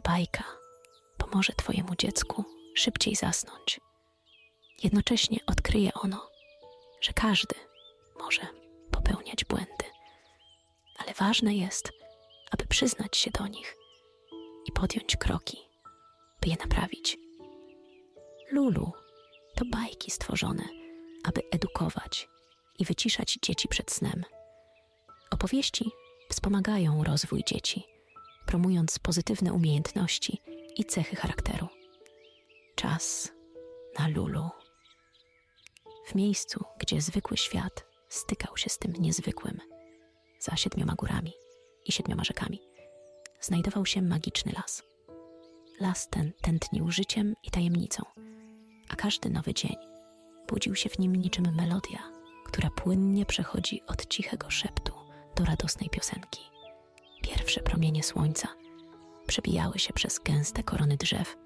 Bajka pomoże Twojemu dziecku szybciej zasnąć. Jednocześnie odkryje ono, że każdy może popełniać błędy, ale ważne jest, aby przyznać się do nich i podjąć kroki, by je naprawić. Lulu to bajki stworzone, aby edukować i wyciszać dzieci przed snem. Opowieści wspomagają rozwój dzieci, promując pozytywne umiejętności i cechy charakteru. Czas na Lulu. W miejscu, gdzie zwykły świat stykał się z tym niezwykłym, za siedmioma górami i siedmioma rzekami, znajdował się magiczny las. Las ten tętnił życiem i tajemnicą, a każdy nowy dzień budził się w nim niczym melodia, która płynnie przechodzi od cichego szeptu do radosnej piosenki. Pierwsze promienie słońca przebijały się przez gęste korony drzew,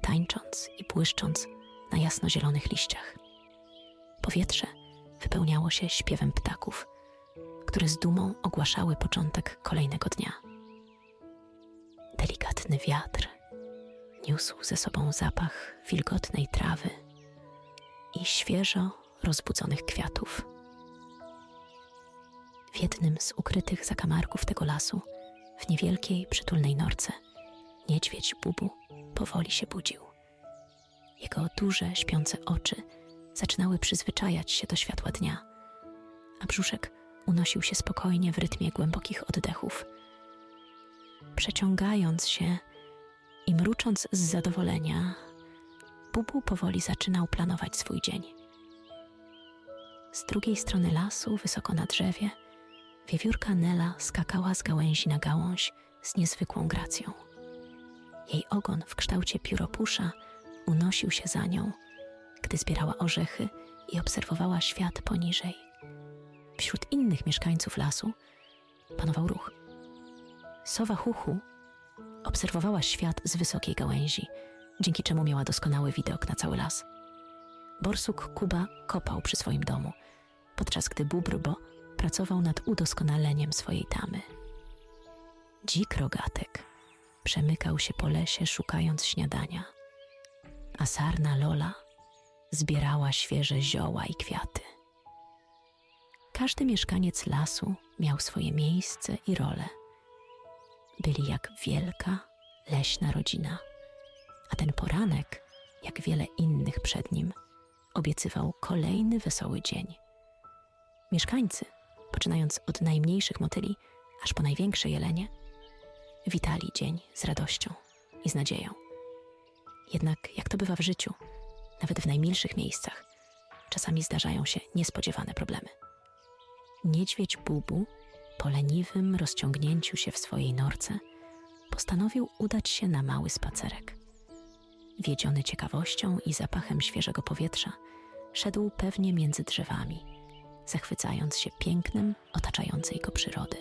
tańcząc i błyszcząc na jasnozielonych liściach. Powietrze wypełniało się śpiewem ptaków, które z dumą ogłaszały początek kolejnego dnia. Delikatny wiatr niósł ze sobą zapach wilgotnej trawy i świeżo rozbudzonych kwiatów. W jednym z ukrytych zakamarków tego lasu, w niewielkiej, przytulnej norce, niedźwiedź Bubu powoli się budził. Jego duże, śpiące oczy zaczynały przyzwyczajać się do światła dnia, a brzuszek unosił się spokojnie w rytmie głębokich oddechów. Przeciągając się i mrucząc z zadowolenia, Bubu powoli zaczynał planować swój dzień. Z drugiej strony lasu, wysoko na drzewie, wiewiórka Nela skakała z gałęzi na gałąź z niezwykłą gracją. Jej ogon w kształcie pióropusza unosił się za nią, gdy zbierała orzechy i obserwowała świat poniżej. Wśród innych mieszkańców lasu panował ruch. Sowa Huchu obserwowała świat z wysokiej gałęzi, dzięki czemu miała doskonały widok na cały las. Borsuk Kuba kopał przy swoim domu, podczas gdy Bubrbo pracował nad udoskonaleniem swojej tamy. Dzik rogatek przemykał się po lesie szukając śniadania, a sarna Lola zbierała świeże zioła i kwiaty. Każdy mieszkaniec lasu miał swoje miejsce i rolę. Byli jak wielka, leśna rodzina, a ten poranek, jak wiele innych przed nim, obiecywał kolejny wesoły dzień. Mieszkańcy, poczynając od najmniejszych motyli aż po największe jelenie, witali dzień z radością i z nadzieją. Jednak, jak to bywa w życiu, nawet w najmilszych miejscach, czasami zdarzają się niespodziewane problemy. Niedźwiedź Bubu, po leniwym rozciągnięciu się w swojej norce, postanowił udać się na mały spacerek. Wiedziony ciekawością i zapachem świeżego powietrza, szedł pewnie między drzewami, zachwycając się pięknem otaczającej go przyrody.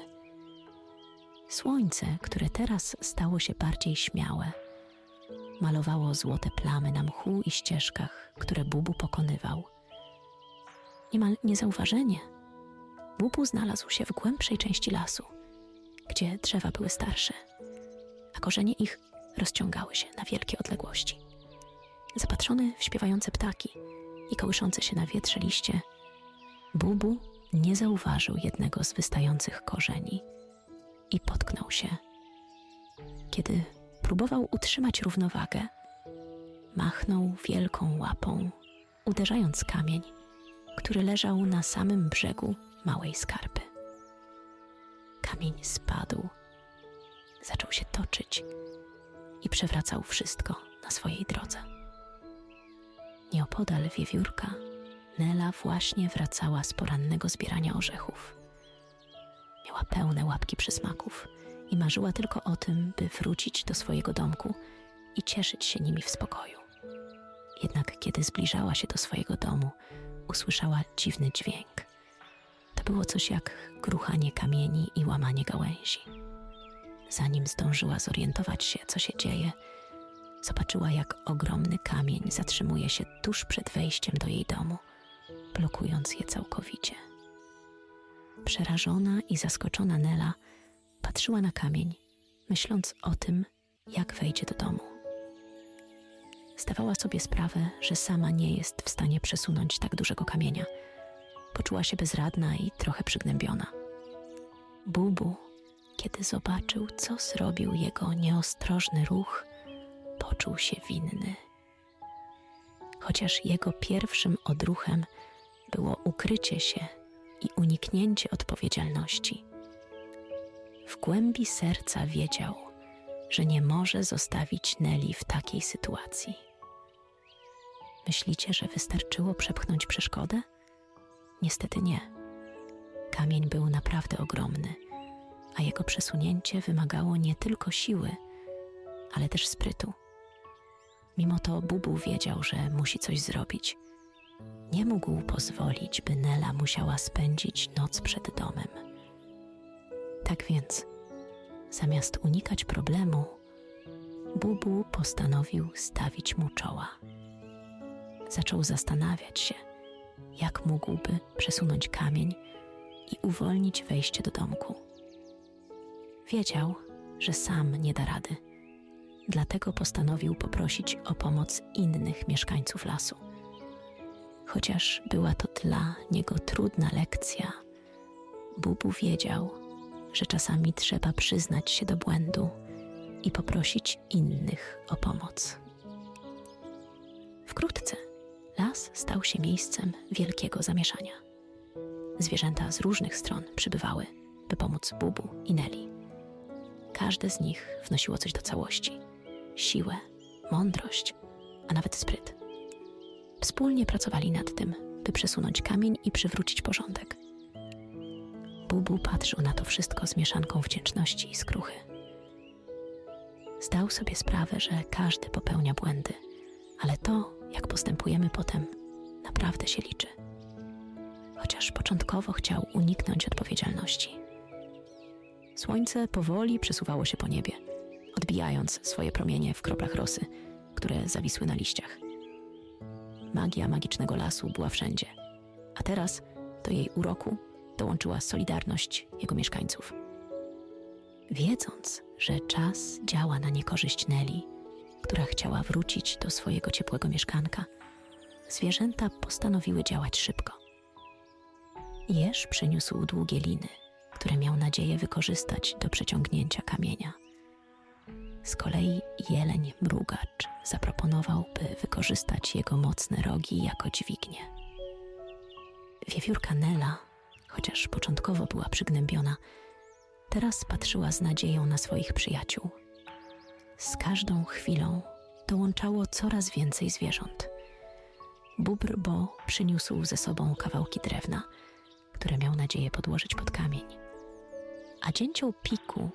Słońce, które teraz stało się bardziej śmiałe, malowało złote plamy na mchu i ścieżkach, które Bubu pokonywał. Niemal niezauważenie, Bubu znalazł się w głębszej części lasu, gdzie drzewa były starsze, a korzenie ich rozciągały się na wielkie odległości. Zapatrzony w śpiewające ptaki i kołyszące się na wietrze liście, Bubu nie zauważył jednego z wystających korzeni i potknął się. Kiedy próbował utrzymać równowagę, machnął wielką łapą, uderzając kamień, który leżał na samym brzegu małej skarpy. Kamień spadł, zaczął się toczyć i przewracał wszystko na swojej drodze. Nieopodal wiewiórka Nela właśnie wracała z porannego zbierania orzechów. Miała pełne łapki przysmaków i marzyła tylko o tym, by wrócić do swojego domku i cieszyć się nimi w spokoju. Jednak kiedy zbliżała się do swojego domu, usłyszała dziwny dźwięk. To było coś jak gruchanie kamieni i łamanie gałęzi. Zanim zdążyła zorientować się, co się dzieje, zobaczyła, jak ogromny kamień zatrzymuje się tuż przed wejściem do jej domu, blokując je całkowicie. Przerażona i zaskoczona Nela patrzyła na kamień, myśląc o tym, jak wejdzie do domu. Zdawała sobie sprawę, że sama nie jest w stanie przesunąć tak dużego kamienia. Poczuła się bezradna i trochę przygnębiona. Bubu, kiedy zobaczył, co zrobił jego nieostrożny ruch, poczuł się winny. Chociaż jego pierwszym odruchem było ukrycie się i uniknięcie odpowiedzialności. W głębi serca wiedział, że nie może zostawić Nelly w takiej sytuacji. Myślicie, że wystarczyło przepchnąć przeszkodę? Niestety nie. Kamień był naprawdę ogromny, a jego przesunięcie wymagało nie tylko siły, ale też sprytu. Mimo to Bubu wiedział, że musi coś zrobić. Nie mógł pozwolić, by Nela musiała spędzić noc przed domem. Tak więc, zamiast unikać problemu, Bubu postanowił stawić mu czoła. Zaczął zastanawiać się, jak mógłby przesunąć kamień i uwolnić wejście do domku. Wiedział, że sam nie da rady, dlatego postanowił poprosić o pomoc innych mieszkańców lasu. Chociaż była to dla niego trudna lekcja, Bubu wiedział, że czasami trzeba przyznać się do błędu i poprosić innych o pomoc. Wkrótce las stał się miejscem wielkiego zamieszania. Zwierzęta z różnych stron przybywały, by pomóc Bubu i Nelly. Każde z nich wnosiło coś do całości: siłę, mądrość, a nawet spryt. Wspólnie pracowali nad tym, by przesunąć kamień i przywrócić porządek. Bubu patrzył na to wszystko z mieszanką wdzięczności i skruchy. Zdał sobie sprawę, że każdy popełnia błędy, ale to, jak postępujemy potem, naprawdę się liczy. Chociaż początkowo chciał uniknąć odpowiedzialności. Słońce powoli przesuwało się po niebie, odbijając swoje promienie w kroplach rosy, które zawisły na liściach. Magia magicznego lasu była wszędzie, a teraz do jej uroku dołączyła solidarność jego mieszkańców. Wiedząc, że czas działa na niekorzyść Nelly, która chciała wrócić do swojego ciepłego mieszkanka, zwierzęta postanowiły działać szybko. Jeż przyniósł długie liny, które miał nadzieję wykorzystać do przeciągnięcia kamienia. Z kolei jeleń mrugacz zaproponował, by wykorzystać jego mocne rogi jako dźwignię. Wiewiórka Nela, chociaż początkowo była przygnębiona, teraz patrzyła z nadzieją na swoich przyjaciół. Z każdą chwilą dołączało coraz więcej zwierząt. Bubr Bo przyniósł ze sobą kawałki drewna, które miał nadzieję podłożyć pod kamień. A dzięcioł Piku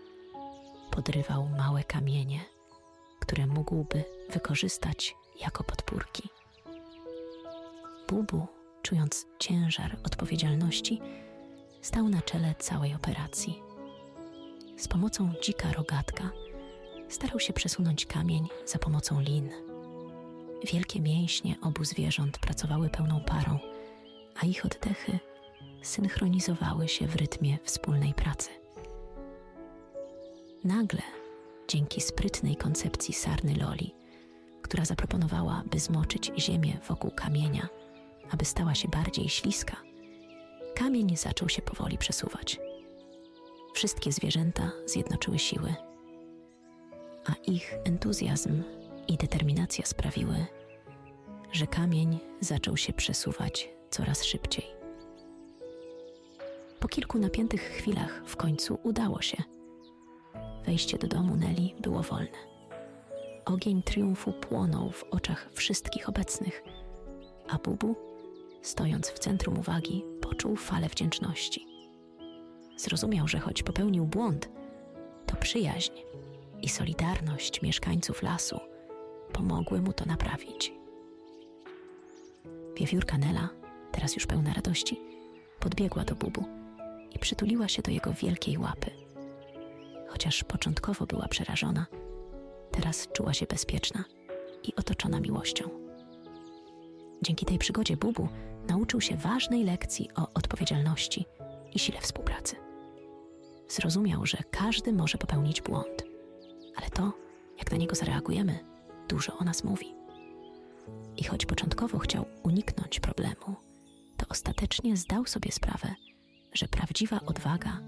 podrywał małe kamienie, które mógłby wykorzystać jako podpórki. Bubu, czując ciężar odpowiedzialności, stał na czele całej operacji. Z pomocą dzika rogatka starał się przesunąć kamień za pomocą lin. Wielkie mięśnie obu zwierząt pracowały pełną parą, a ich oddechy synchronizowały się w rytmie wspólnej pracy. Nagle, dzięki sprytnej koncepcji sarny Loli, która zaproponowała, by zmoczyć ziemię wokół kamienia, aby stała się bardziej śliska, kamień zaczął się powoli przesuwać. Wszystkie zwierzęta zjednoczyły siły, a ich entuzjazm i determinacja sprawiły, że kamień zaczął się przesuwać coraz szybciej. Po kilku napiętych chwilach w końcu udało się. Wejście do domu Nelly było wolne. Ogień triumfu płonął w oczach wszystkich obecnych, a Bubu, stojąc w centrum uwagi, poczuł falę wdzięczności. Zrozumiał, że choć popełnił błąd, to przyjaźń i solidarność mieszkańców lasu pomogły mu to naprawić. Wiewiórka Nela, teraz już pełna radości, podbiegła do Bubu i przytuliła się do jego wielkiej łapy. Chociaż początkowo była przerażona, teraz czuła się bezpieczna i otoczona miłością. Dzięki tej przygodzie Bubu nauczył się ważnej lekcji o odpowiedzialności i sile współpracy. Zrozumiał, że każdy może popełnić błąd, ale to, jak niego zareagujemy, dużo o nas mówi. I choć początkowo chciał uniknąć problemu, to ostatecznie zdał sobie sprawę, że prawdziwa odwaga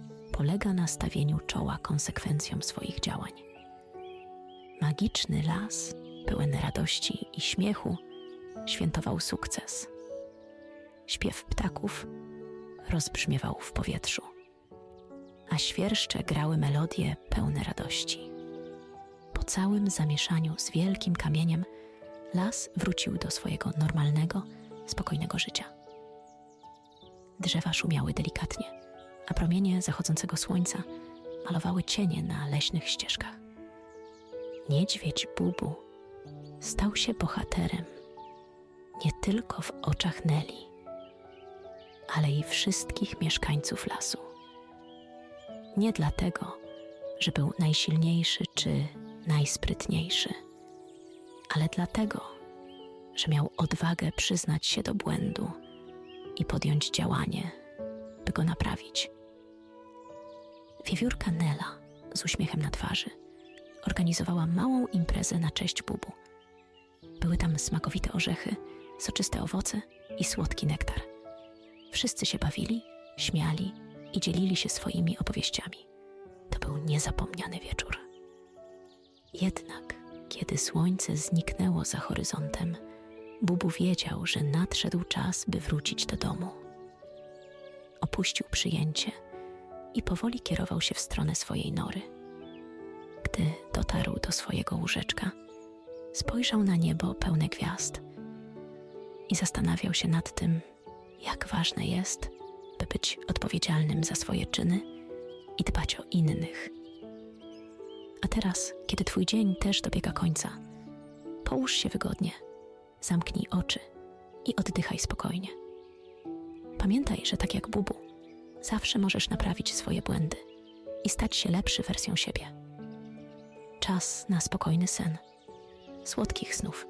polega na stawieniu czoła konsekwencjom swoich działań. Magiczny las, pełen radości i śmiechu, świętował sukces. Śpiew ptaków rozbrzmiewał w powietrzu, a świerszcze grały melodie pełne radości. Po całym zamieszaniu z wielkim kamieniem, las wrócił do swojego normalnego, spokojnego życia. Drzewa szumiały delikatnie, a promienie zachodzącego słońca malowały cienie na leśnych ścieżkach. Niedźwiedź Bubu stał się bohaterem nie tylko w oczach Neli, ale i wszystkich mieszkańców lasu. Nie dlatego, że był najsilniejszy czy najsprytniejszy, ale dlatego, że miał odwagę przyznać się do błędu i podjąć działanie, by go naprawić. Wiewiórka Nela z uśmiechem na twarzy organizowała małą imprezę na cześć Bubu. Były tam smakowite orzechy, soczyste owoce i słodki nektar. Wszyscy się bawili, śmiali i dzielili się swoimi opowieściami. To był niezapomniany wieczór. Jednak, kiedy słońce zniknęło za horyzontem, Bubu wiedział, że nadszedł czas, by wrócić do domu. Opuścił przyjęcie i powoli kierował się w stronę swojej nory. Gdy dotarł do swojego łóżeczka, spojrzał na niebo pełne gwiazd i zastanawiał się nad tym, jak ważne jest, by być odpowiedzialnym za swoje czyny i dbać o innych. A teraz, kiedy Twój dzień też dobiega końca, połóż się wygodnie, zamknij oczy i oddychaj spokojnie. Pamiętaj, że tak jak Bubu, zawsze możesz naprawić swoje błędy i stać się lepszy wersją siebie. Czas na spokojny sen, słodkich snów